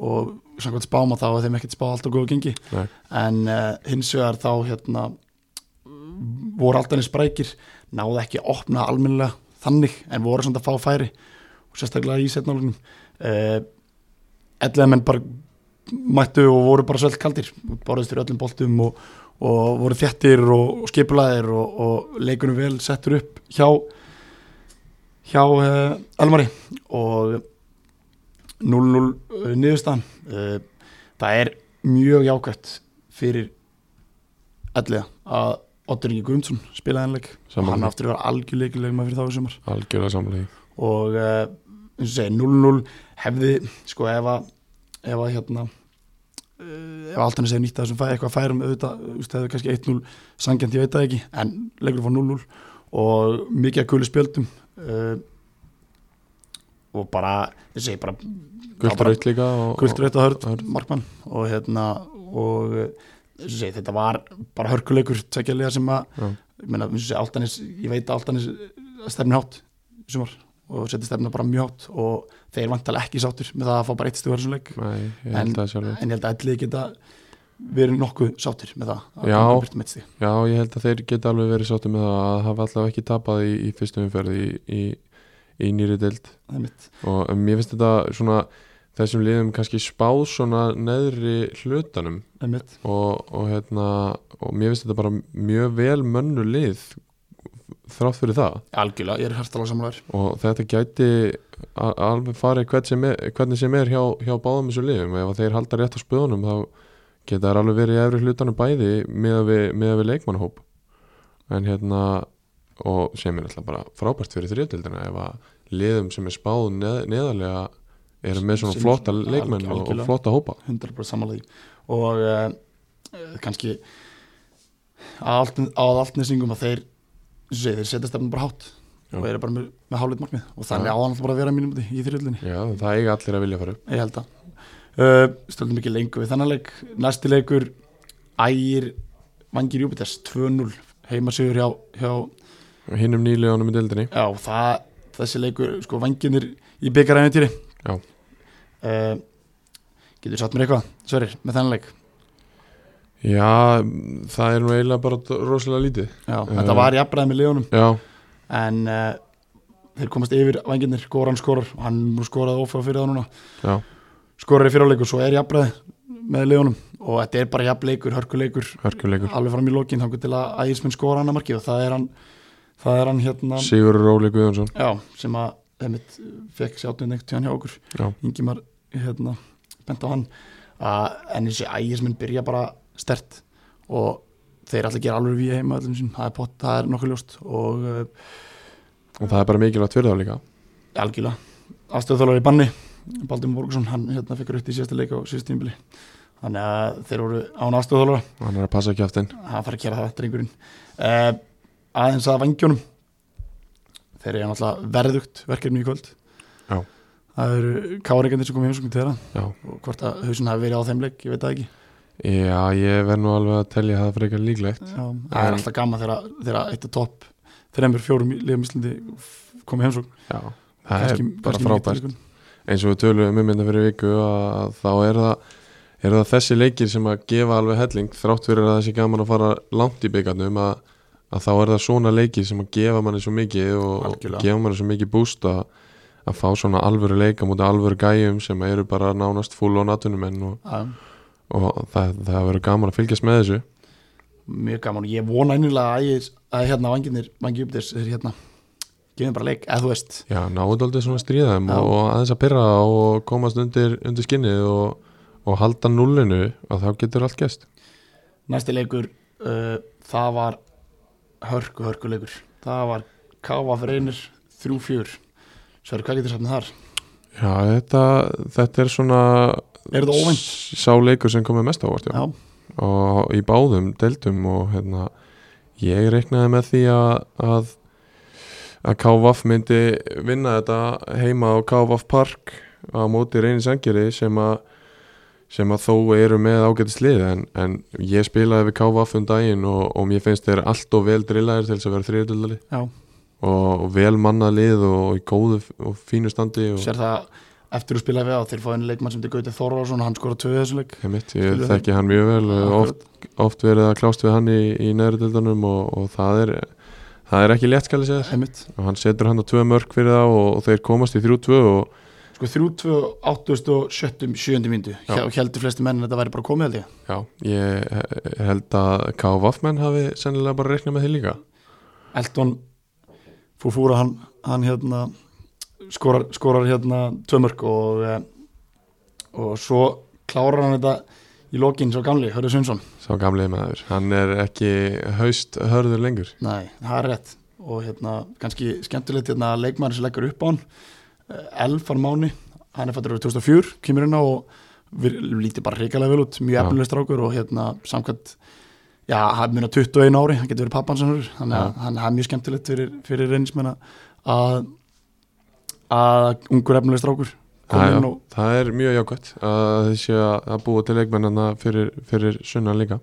og samkvæmt spáma þá er þeim ekkert spá allt og góðu gengi Nei. en uh, hins vegar þá hérna voru Altanis sprækir náðu ekki að opna almennilega þannig en voru samt að fá færi og sérstaklega í setnálugnum uh, ellega menn bara mættu og voru bara svöld kaldir borðist fyrir öllum boltum og, og voru þjættir og, skipulaðir og, og leikunum vel settur upp hjá hjá uh, Elmari og 0-0 niðurstaðan. Uh, það er mjög jákvæmt fyrir ellega að Otter Ingi Guðmundsson spilaði ennleik og hann aftur var algjörleikileg maður fyrir þá sumar. Algjörlega samlega og uh, eins og segi 0-0 hefði sko ef að ef að hérna ef Altanis hefði nýtt að þessum fæ, eitthvað færum auðvitað, þú veist, hefði kannski 1-0 sangjant, ég veit það ekki, en leikur fór 0-0 og mikið að guli spjöldum uh, og bara, ég segi bara Gult bara- raut líka rautt og hörð markmann. Og hérna og og segi, þetta var bara hörkuleikur tvekja sem að Já. ég meina, segi, Altanis, ég veit að Altanis stefnir hátt í sumar og setja stefnir bara mjög hátt og þeir vantalega ekki sáttur með það að fá bara eitt stuð leik. Nei, ég En- en ég held að allir geta verið nokkuð sáttur með það að Já. Já, ég held að þeir geta alveg verið sáttu með það að hafa allavega ekki tapað í, í fyrstu umferði í, í, í nýri deild. Og um, mér finnst þetta svona þessum liðum kannski spáð svona neðri hlutanum. Og, og hérna og mér finnst þetta bara mjög vel mönnu lið þrátt fyrir það. Algjörlega, ég er hærtalega samlæður og þetta gæti alveg farið hvern sem er, hvernig sem er hjá, hjá báðum þessu liðum. Ef að þeir halda rétt á spöðunum þá geta þær alveg verið í efri hlutanum bæði með að við, við leikmannahóp. En hérna og sem er alltaf bara frábært fyrir þriðdildina ef að liðum sem er spáð neð, neðarlega eru með svona flotta leikmenn og, og flotta hópa. 100% samlæði og uh, kannski að altnesingum að þeir þeir setja stefnum bara hátt Já. og eru bara með, með hálfleitt markmið. Og þannig Já. á hann alltaf bara að vera mínum í þriðlinni Já, það eiga allir að vilja fara upp. Ég held að uh, stöldum ekki lengur við þannig leik. Næsti leikur ægir vangir Júpiters 2-0 heimasigur hjá, hjá hinnum nýleganum í deildinni. Já, það, þessi leikur sko vanginir í byggaræfintýri Já. uh, getur satt mér eitthvað Sverir, með þennan leik? Já, það er nú eiginlega bara rosalega lítið. Já, Eh. þetta var jafnræði með liðunum. Já, en uh, þeir komast yfir vanginir, Goran skorar hann nú skoraði ófæða fyrir það núna. Já, skorar í fyrirleikur, svo er jafnræði með liðunum. Og þetta er bara jafnleikur, hörkuleikur. Hörkuleikur. Alveg fram í lokin þá til að ægismenn skora hann að marki og það er hann það er hann hérna Sigur Róli Guðjónsson. Já, sem að einmitt, fekk sér áttunni einhvern tíðan hjá okkur. Ingimar hérna, bent á hann. Að, en þessi ægismenn byrja bara stert og þeir að gera alveg við heima það er, pott, það er nokkuð ljóst og og það er bara mikilvægt fyrir það líka. Algjörlega. Aðstöðþálar í banni Baldur Morgusson, hann hérna fekk rautt í síðasta leika á síðasta tímbili þannig að þeir voru án aðstöðþálara Hann er að passa kjaftin. Hann fara að gera það, drengurinn. Uh, aðeins að vangjónum þeir eru náttúrulega verðugt verkefni í kvöld. Já. það eru káringarnir sem komið heimsókn til þeirra og hvort að hausin hafi verið á þeim leik, ég veit það ekki. Já ég verð nú alveg að telja það frekar líklegt. Já, það er alltaf gaman þegar, eitt af topp þreymur, fjórum liðum Íslandi komið heimsókn. Já, það er bara frábært. Eins og við tölum um þetta fyrir viku að þá er það, er það þessi leikir sem að gefa alveg helling þrátt fyrir að það sé gaman að fara langt í byggarnum að, að þá er það svona leikir sem að gefa manni svo mikið og, og gefa manni svo mikið búst að, að fá svona alvöru leika mútið alvöru gæjum sem eru bara nánast full on atvinnumenn og, Já, og það, það verður gaman að fylgjast með þessu. Mjög gaman. Og ég vona einnilega að, að hérna vangirnir, vangi upp þess hérna, gefum bara leik eða þú veist, Já, náðu daldið svona stríðaðum Já. og, og aðeins að pyrra og komast undir, undir skinnið og, og halda nullinu að þá getur allt gæst næsti leikur uh, það var hörku, hörku leikur það var Káfa fyrir einir þrjú fjör Sverri, hvað getur með þar? Já, þetta, þetta er svona Er Sá leikur sem komið mest ávart, já. Já, Og í báðum deildum og hérna Ég reiknaði með því að að, að KVF myndi vinna þetta heima á KVF Park á móti reyni sangeri sem að sem að þó eru með ágætis lið en, en ég spilaði við KVF um daginn og, og mér finnst þeir allt og vel drillaðir til þess að vera þriðutöldali já, og, og vel mannað lið og í góðu og fínu standi og sér það eftir að spila við á þeir fá einu leikmann sem til Gauti Þorvarsson hann skora tvö í þessum leik. Einmitt, ég þekki hann mjög vel og oft, oft verið að klást við hann í, í neðri deildunum og, og það er það er ekki létt skal ég segja. Þér Einmitt. og hann setur hann á tvö mörk fyrir það og, þeir komast í þrjú tvö og sko þrjú tvö, áttust og sjöttum sjöndi myndu, Já. og heldur flesti menn að þetta væri bara komið held ég? Já, ég held að KVF menn hafi sennilega bara reiknað með því líka. Elton Fúfúra hann, hann hérna skorar, skorar hérna tvö mörk og eh, og svo klárar hann þetta í lokin svo gamli, Hörður Sundsson gamlega með þér, hann er ekki haust hörður lengur. Nei, það er rétt. Og hérna kannski skemmtilegt hérna leikmæri sem leggur upp á hann Eh, Elfar Máni, hann er fættur árið 2004 kemur hérna og við lítið bara reikalega vel út, mjög efnileg strákur og hérna samkvæmt já, hann er 21 ári, hann getur verið pappan sem hörur þannig að hann er mjög skemmtilegt fyrir, fyrir reynismenn að að ungur efnileg strákur Já, kom já, inn og það er mjög jákvæmt að séu að búa til leikmennana fyrir, fyrir sunnan líka.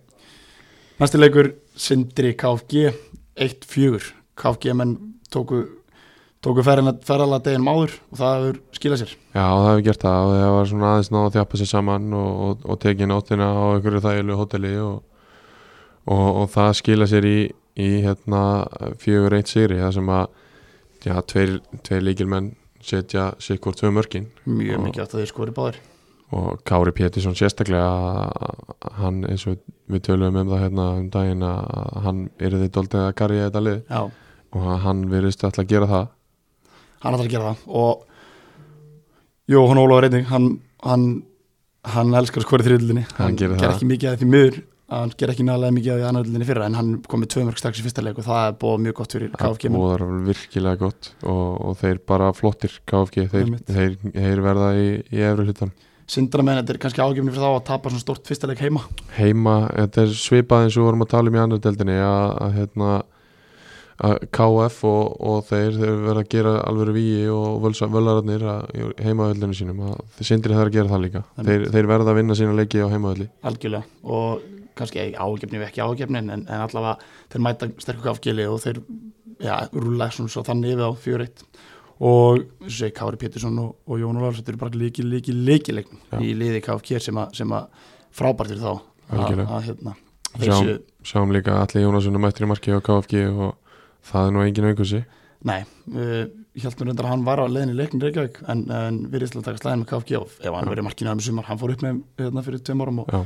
Næsti leikur Sindri KFG 1-4 KFG menn tóku tóku ferðala deginn máður og það hefur skilað sér. Já, það hefur gert það og það var svona aðeins náða að þjapa sér saman og, og, og tekið nóttina á einhverju þægilegu hóteli og, og, og það skila sér í, í hérna fjögur eitt sigri það sem að já, tveir, tveir líkilmenn setja sikkur tvö mörkin. Mjög Og- mikið átt að þeir skori báðir. Og Kári Pétursson sérstaklega hann eins og við töluðum um það hérna um daginn að hann er þið doldið að garja þetta lið. Já, og hann virðist alltaf að gera það. Hann ætlar að gera það. Og Jóhann Ólafur einnig hann, hann, hann elskar að skori þriðlinni Hann gerir ger ekki mikið að því miður hann ger ekki nálega mikið að því annaðlinni fyrra en hann kom með tvö mörg strax í fyrsta leik og það er búið mjög gott fyrir KFG menn. það búðar virkilega gott og, og þeir bara flottir KFG, þeir, þeir, þeir verða í, í efri hlutan Sindra menn, þetta er kannski ágefni fyrir þá að tapa svona stort fyrsta leik heima. Heima, þetta er svipað eins og við vorum að tala um í annar deldinni að, að, hérna, að KF og, og þeir, þeir verða að gera alveg víi og völararnir heimavöldinu sínum að þeir sindri það að gera það líka. Þeir, þeir verða að vinna sína leiki á heimavöldi algjörlega. Og kannski ágefni við ekki ágefni en, en allavega þeir mæta sterkur KFG og þeir ja, rúla svo þannig yfir á 4-1 og og segi Kári Pétursson og, og Jón Ólafur þetta eru bara líki, líki, líki leiknum í liði KFG sem að, sem að frábært er þá að, hérna Sjáum, sjáum líka allir Jónasson mættir í marki á KFG og það er nú engin aukusi nei uh, ég held mér reyndar að hann var á leiðinni í leiknum Reykjavík en, en við erum að taka slæðin með KFG og ef hann verið markinu aðeins sumar, hann fór upp með hérna fyrir tveim árum og, Já,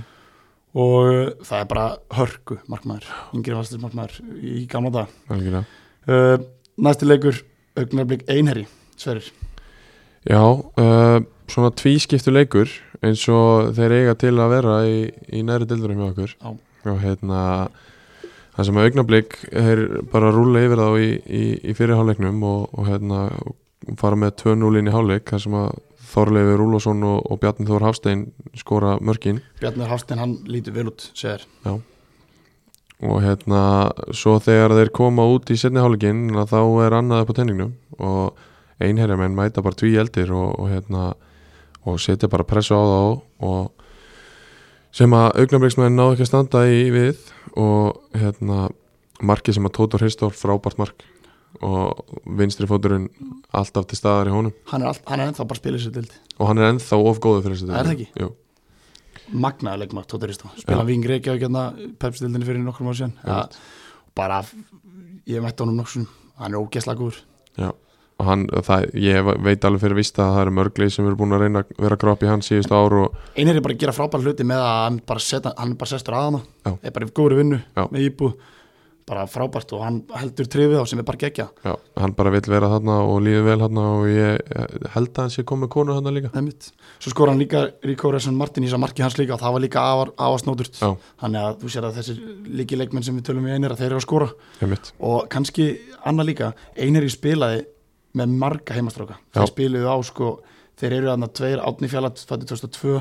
og uh, það er bara hörku markmaður, yngri vastur markmaður í gamla dag uh, næsti leikur augnarblik einherri, Sverrir. Já, uh, svona tvískiptu leikur eins og þeir eiga til að vera í, í næri dildurum hjá okkur. Já. og hérna það sem að augnablík þeir bara rúla yfir þá í, í, í fyrirháleiknum og, og hérna fara með 2-0 inn í háleik þar sem að Þorleifur Rúlosson og, og Bjarni Þór Hafstein skora mörkin. Bjarnar Hafstein, hann lítur vel út, segir. Og hérna svo þegar þeir koma út í setni hálfleikin þá er annað upp á tenningnum og einherjamenn mæta bara tví eldir og, og hérna og setja bara pressu á þá og sem að augnabliksmenn náðu ekki að standa í við og hérna markið sem að Tótor Hristór frábært mark og vinstri fóturinn alltaf til staðar í honum. Hann er, all, hann er ennþá bara að spila þessu dildi og hann er ennþá of góður fyrir þessu Er það ekki? Jú, magnaði leikmaður Tóttur Ístó spila Já. Víng Reykjavík hérna pepsdildinni fyrir nokkrum ára síðan. Ja, bara ég mætti honum nokkur sinnum. hann er ógeðslega góður. Já. Og hann, það, ég veit alveg fyrir vist að það eru mörglið sem eru búin að reyna að vera kropp í hans síðustu ár og einir er bara að gera frábæra hluti með að hann bara, setja, hann bara sestur að hana. Já. er bara í góðri vinnu Já. með íbúð bara frábært og hann heldur trifið á sem er bara gegja já, hann bara vill vera þarna og líður vel þarna og ég held að hann sé komið konu þarna líka Einmitt. Svo skor hann líka Ríko Resson Martin í þess að marki hans líka og það var líka Já. þannig að þú sér að þessir líki leikmenn sem við tölum í einir að þeir eru að skora Einmitt. og kannski annað líka einir í spilaði með marga heimastráka þeir spiluðu á sko þeir eru aðna tveir átni fjallat fættu 2002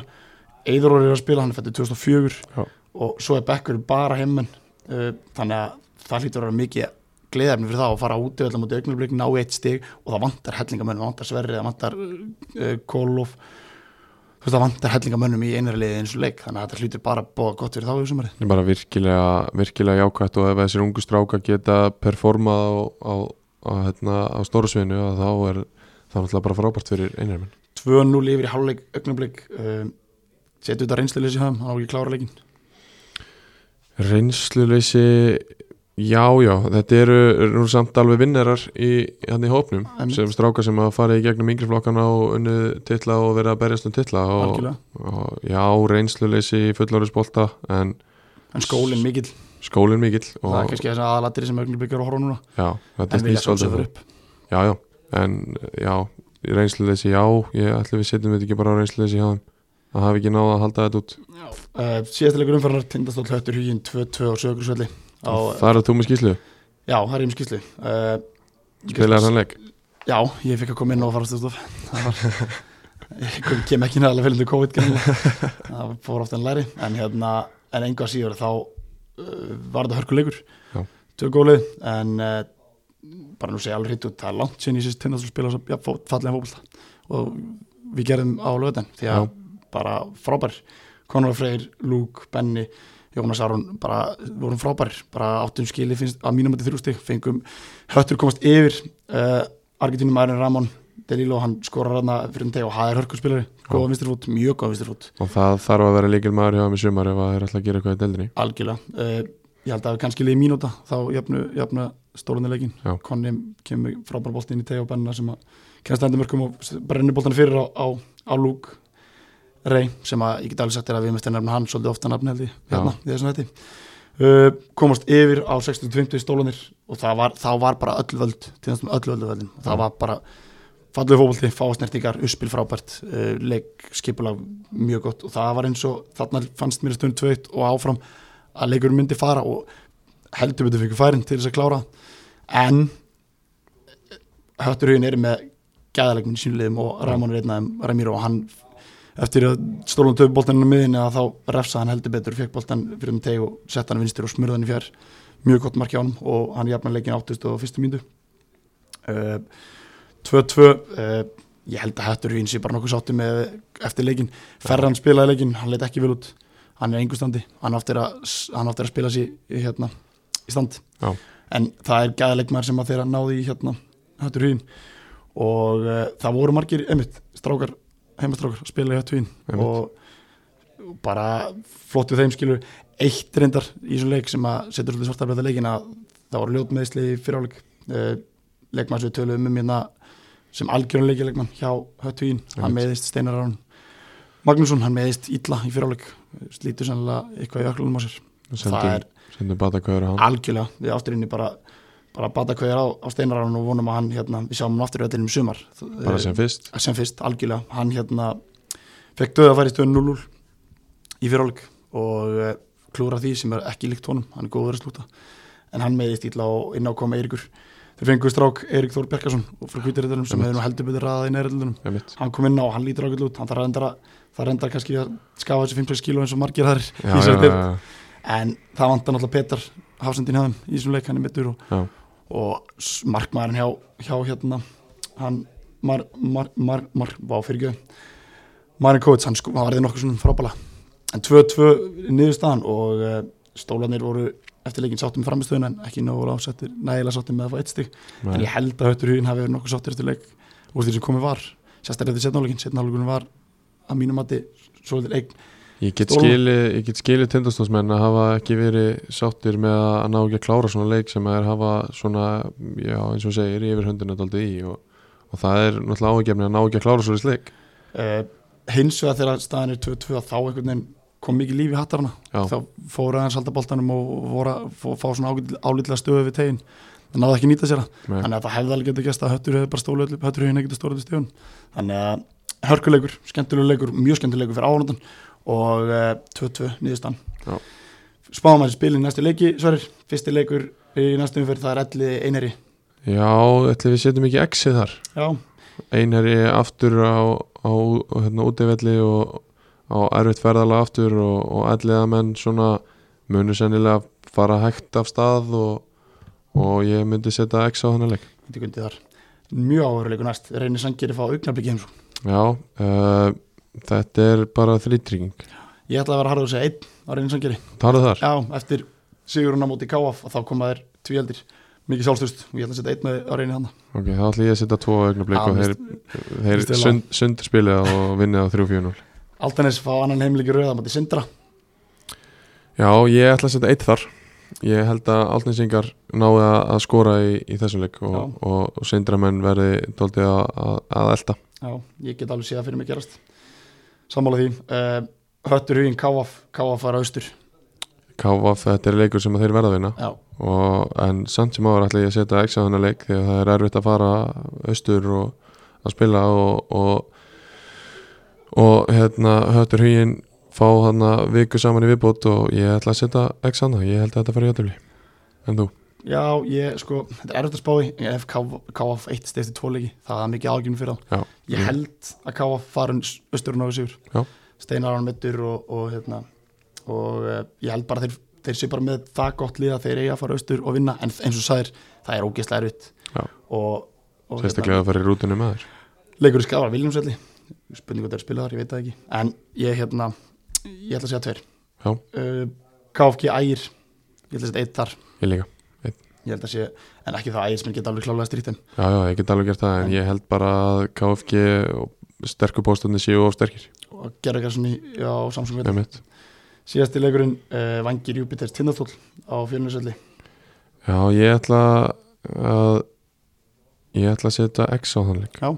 Eiduror er að spila, hann fættu 2004 Já. og svo er Bekkur bara heimmenn uh, þannig að það hlýtur að vera mikið gleðarni fyrir það að fara út mútið augnablik, ná í eitt stig og það vantar hellingamönnum, það vantar Sverri, það vantar uh, Kólof þú veist það vantar hellingamönnum í einari liði eins og leik þannig að þetta hlýtur bara að bóða gott fyrir þá í sumarið Þetta er bara virkilega, virkilega jákvætt og ef þessir ungu stráka geta performað á, á, á, hérna, á að þá er það náttúrulega bara frábært fyrir einhverjum 2-0 yfir í hálfleik augnablik uh, setu þetta reynsluleysi í höfum, hann á ekki klára leikin reynsluleysi já, já, þetta eru, eru samt alveg vinnarar í, hérna í hópnum Einmitt. sem stráka sem að fara í gegnum yngri flokkana og unnu titla og vera að berjast um titla og, og já, reynsluleysi í fullorðisbolta en en skólinn mikill. Skólinn mikill það er og kannski þess aðalatir sem að horfa á núna. Já, en vilja snýst svolítið það. upp já, já, en já reynsluleysi, já, ég ætli við setjum þetta ekki bara á reynsluleysi hjá þeim. Það hafi ekki náða að halda þetta út. Uh, síðasta leikur umfæranar tindastóll höttur huginn 2-2 á sögursvelli á, það er að þú með skýslu, já, það er í skýslu uh, spilaði þann leik? Já, ég fikk að koma inn og fara stústof það var ég kom, kem ekki nægilega fyrir COVID greinilega. það fór ofta en læri. En hérna, en enga síður þá uh, var þetta hörkuleikur. Já. tvö gólið en uh, bara nú segja alveg hitt út það er langt síðan ég sést tindastóll spila já, fallega fótbolta. Og við gerðum á lögutin því að bara frábær. Conor Freyr, Luke, Benny Jónas Aron, bara vorum frábær bara áttum skili, finnst að mínum að þrjústi fengum höttur komast yfir uh, Argentínum Aron Ramon Delilo, hann skorar hana fyrir um teg og það er hörkurspilari, góða vinstirfút, mjög góða vinstirfút og það þarf að vera líkil maður hjá þeim í sumar ef það er alltaf að gera eitthvað í deildinni. Algjörlega, uh, ég held að það kannski liði mínúta þá jafnu, jafnu leikin Konni kemur frábær bolti inn í teg og Benna sem að kennst endur mörgum og brennir boltan fyrir á, á, á Luke Rey sem að ég get alveg sagt er að við mestir nefna hann svolítið ofta held ég. Hérna, í þessum þetta uh, komast yfir á 60-50 stólanir og það var, þá var bara öll völd til þessum öll völdu völdin það Já. var bara fallið fókbalti, fáasnertingar, uppspil frábært uh, leik, skipulag mjög gott og það var eins og þarna fannst mér stund tveitt og áfram að leikurinn myndi fara og heldur betur fyrir færin til þess að klára. En hötturhugin er með gæðalegminn sínliðum og Ramón er þeim Ramiro og hann eftir að stólum töfu boltaninu miðinni að þá refsa hann heldur betur fekk boltan fyrir um teg og sett hann vinstir og smurða hann í fjær. Mjög gott marki á hann og hann jafnar leikin áttust og fyrstu míndu uh, 2-2 uh, ég held að Hötturhugin sé bara nokkuð sátti með eftir leikin Ferran spilaði leikin, hann leit ekki vel út. Hann er engu standi, hann áttir að, að spila sér hérna, í stand. Já. en það er gæðleikmaður sem að þeirra náði hérna Hötturhugin og uh, það voru margir, einmitt, strákar heimastrákar að spila í Einmitt. og bara flottu þeim skilur eitt reyndar í þessum leik sem að setur svolítið svartarblæta leikin að það voru ljót meðsli í fyriráleik uh, leikmann sem við töluðum um hérna sem algjörun leikjuleikmann hjá Höttuín hann meðist Steinar Aron Magnússon, hann meðist illa í fyriráleik slítur sannlega eitthvað í öklunum á sér. Það sendum, er algjörlega, við ásturinni bara bara bata hverjar á, á Steinar Aron og vonum að hann hérna, við sjáum hann aftur í öllum sumar. Bara sem fyrst? Sem fyrst, algjörlega. Hann hérna fekk döða að færi stöðun 0-0 í fyriráleik og uh, klúra því sem er ekki líkt honum. Hann er góður að slúta. En hann meðist ítla og inn á koma Eirikur þeir fengu strák Eirik Þór Bjarkarsson og frá Kvítaríðarum sem hefur nú heldur betur ræðað í Einmitt. hann kom inn á og hann lítur ákveld út. Hann þarf að reyndar að það reyndar kannski að skafa þessi 5-6 kíló eins og margir þar í deild. já, en það vantar náttúrulega Petar hafsendin þeim í þessum leik, hann er mittur og. Og markmaðurinn hjá, hjá hérna hann Mar, Mar, Mar, Mar, vá fyrir ekki. Marin Kovic, hann sko, hann varði nokkuð svona frábæla en 2-2 niðurstaðan og uh, stólanir voru eftir leikin sáttum með framistöðun en ekki nógu ásettir nægilega sáttum með að fá eitt stig. En ég held að höttur huginn hafi verið nokkuð sáttir eftir leik úr því sem komið var. Sérstaklega eftir setnáleikin, setnáleikin var að mínum mati svolítið eign Ég get skilið, skilið tindastóðsmenn að hafa ekki verið sáttir með að ná ekki að klára svona leik sem er hafa svona, já eins og segir, yfir höndinu daldið í og, og það er náttúrulega ágefni að ná ekki að klára svona leik. uh, hins vegar þegar staðan er 2-2 þá einhvern veginn kom mikið líf í hattarana Já. þá fóru aðeins halda boltanum og voru að fá, svona álítlega stöðu við tegin það náðu ekki að nýta sér Nei. þannig að það hefði alveg getið gæst að höttur hefði bara stólu höttur hefði getið stólu öllu stöðun þannig að hörkuleikur, skemmtilegur leikur mjög skemmtilegur fyrir áhundan og uh, 2-2 niðurstan Já. spáum að spila í næstu leiki Sverrir, fyrsti leikur í næstu umferð það er ellið eineri Já, ætli við setjum ekki exið þar. já, Einherji aftur á, á, hérna útivelli og á erfitt ferðalega aftur og, og elliða menn svona munu sennilega fara hægt af stað og, og ég myndi setja X á leik. er gundið þar. Mjög áhverjuleikur næst, reynir sangir að fá augnabliki heimsó Já, uh, þetta er bara þrýtrygging. ég ætla að vera harður að segja einn á reynir sangeri Talið þar? Já, eftir sigurinn á móti Káaf og þá koma þær tvíaldir mikið sjálfstust og ég ætla að setja einn með á reyni hann Ok, þá ætla ég að setja tvo augnablik Já, og þeir, þeir þér sund, sundspilið og vinnið á 3-4-0 Altanis fá annan heimleiki rauða móti Sindra. Já, ég ætla að setja eitt þar. Ég held að Altnesingar náðu að, að skora í, í þessum leik og, og, og sindramenn verði að, að, að elda Já, ég get alveg séð að fyrir mig gerast Sammála því. Uh, Höttur huginn Káaf, Káaf fara austur. Káfaf, þetta er leikur sem þeir verða að vinna. Og, en samt sem áður ætla ég að setja X á þennan leik því að það er erfitt að fara austur og að spila og, og, og hérna höttur huginn fá hann viku saman í viðbót og ég ætla að setja X á það, ég held að þetta fara í öllumli en þú? Já ég sko Þetta er erfitt að spá í. Ég hef Káaf eitt stefti tvo leiki. Það er mikið ágjum fyrir þá. Já, Ég held að austur og náðu sigur. Já. Steinar án mittur og, og hérna og uh, ég held bara þeir, þeir sé bara með það gott lið að þeir eiga að fara austur og vinna. En eins og sagðir, það er ógeðslega erfitt. Og, og sérstaklega að fara í rútunni með þér. Leikur í skafar Viljámsvelli spurning hvað það er að spila þar, ég veit það ekki. En ég hérna, ég ætla að segja tveir. Já. uh, KFG Ægir ég ætla að segja eitt þar. Ég líka ég held að sé, en ekki það Ægir sem geta alveg klálega strýtt þeim. Já, já, ég get alveg gert það en ég held bara að KFG og sterkur bóstunni séu of sterkir. Og gera eitthvað sem í á veit Einmitt. síðasti leikurinn, uh, Vangir Júpiters Tindastóll á Fjölnusvelli Já, ég ætla að ég ætla að setja X á þann leik. Já.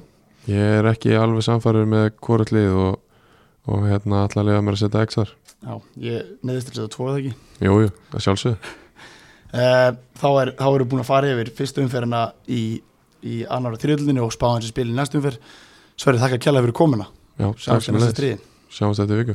Ég er ekki alveg samfærður með hvort lið og, og hérna ætla að lega mér að setja X þar. Já, ég neðist til að setja tvo eða ekki? Jú, jú, að sjálfsögðu þá er, þá við búin að fara yfir fyrstu umferðina í, í annar og þriðlunni og spáðan sem spil í næstu umferð. Sverri, þakka kjærlega fyrir stríði Sjáumst þetta viku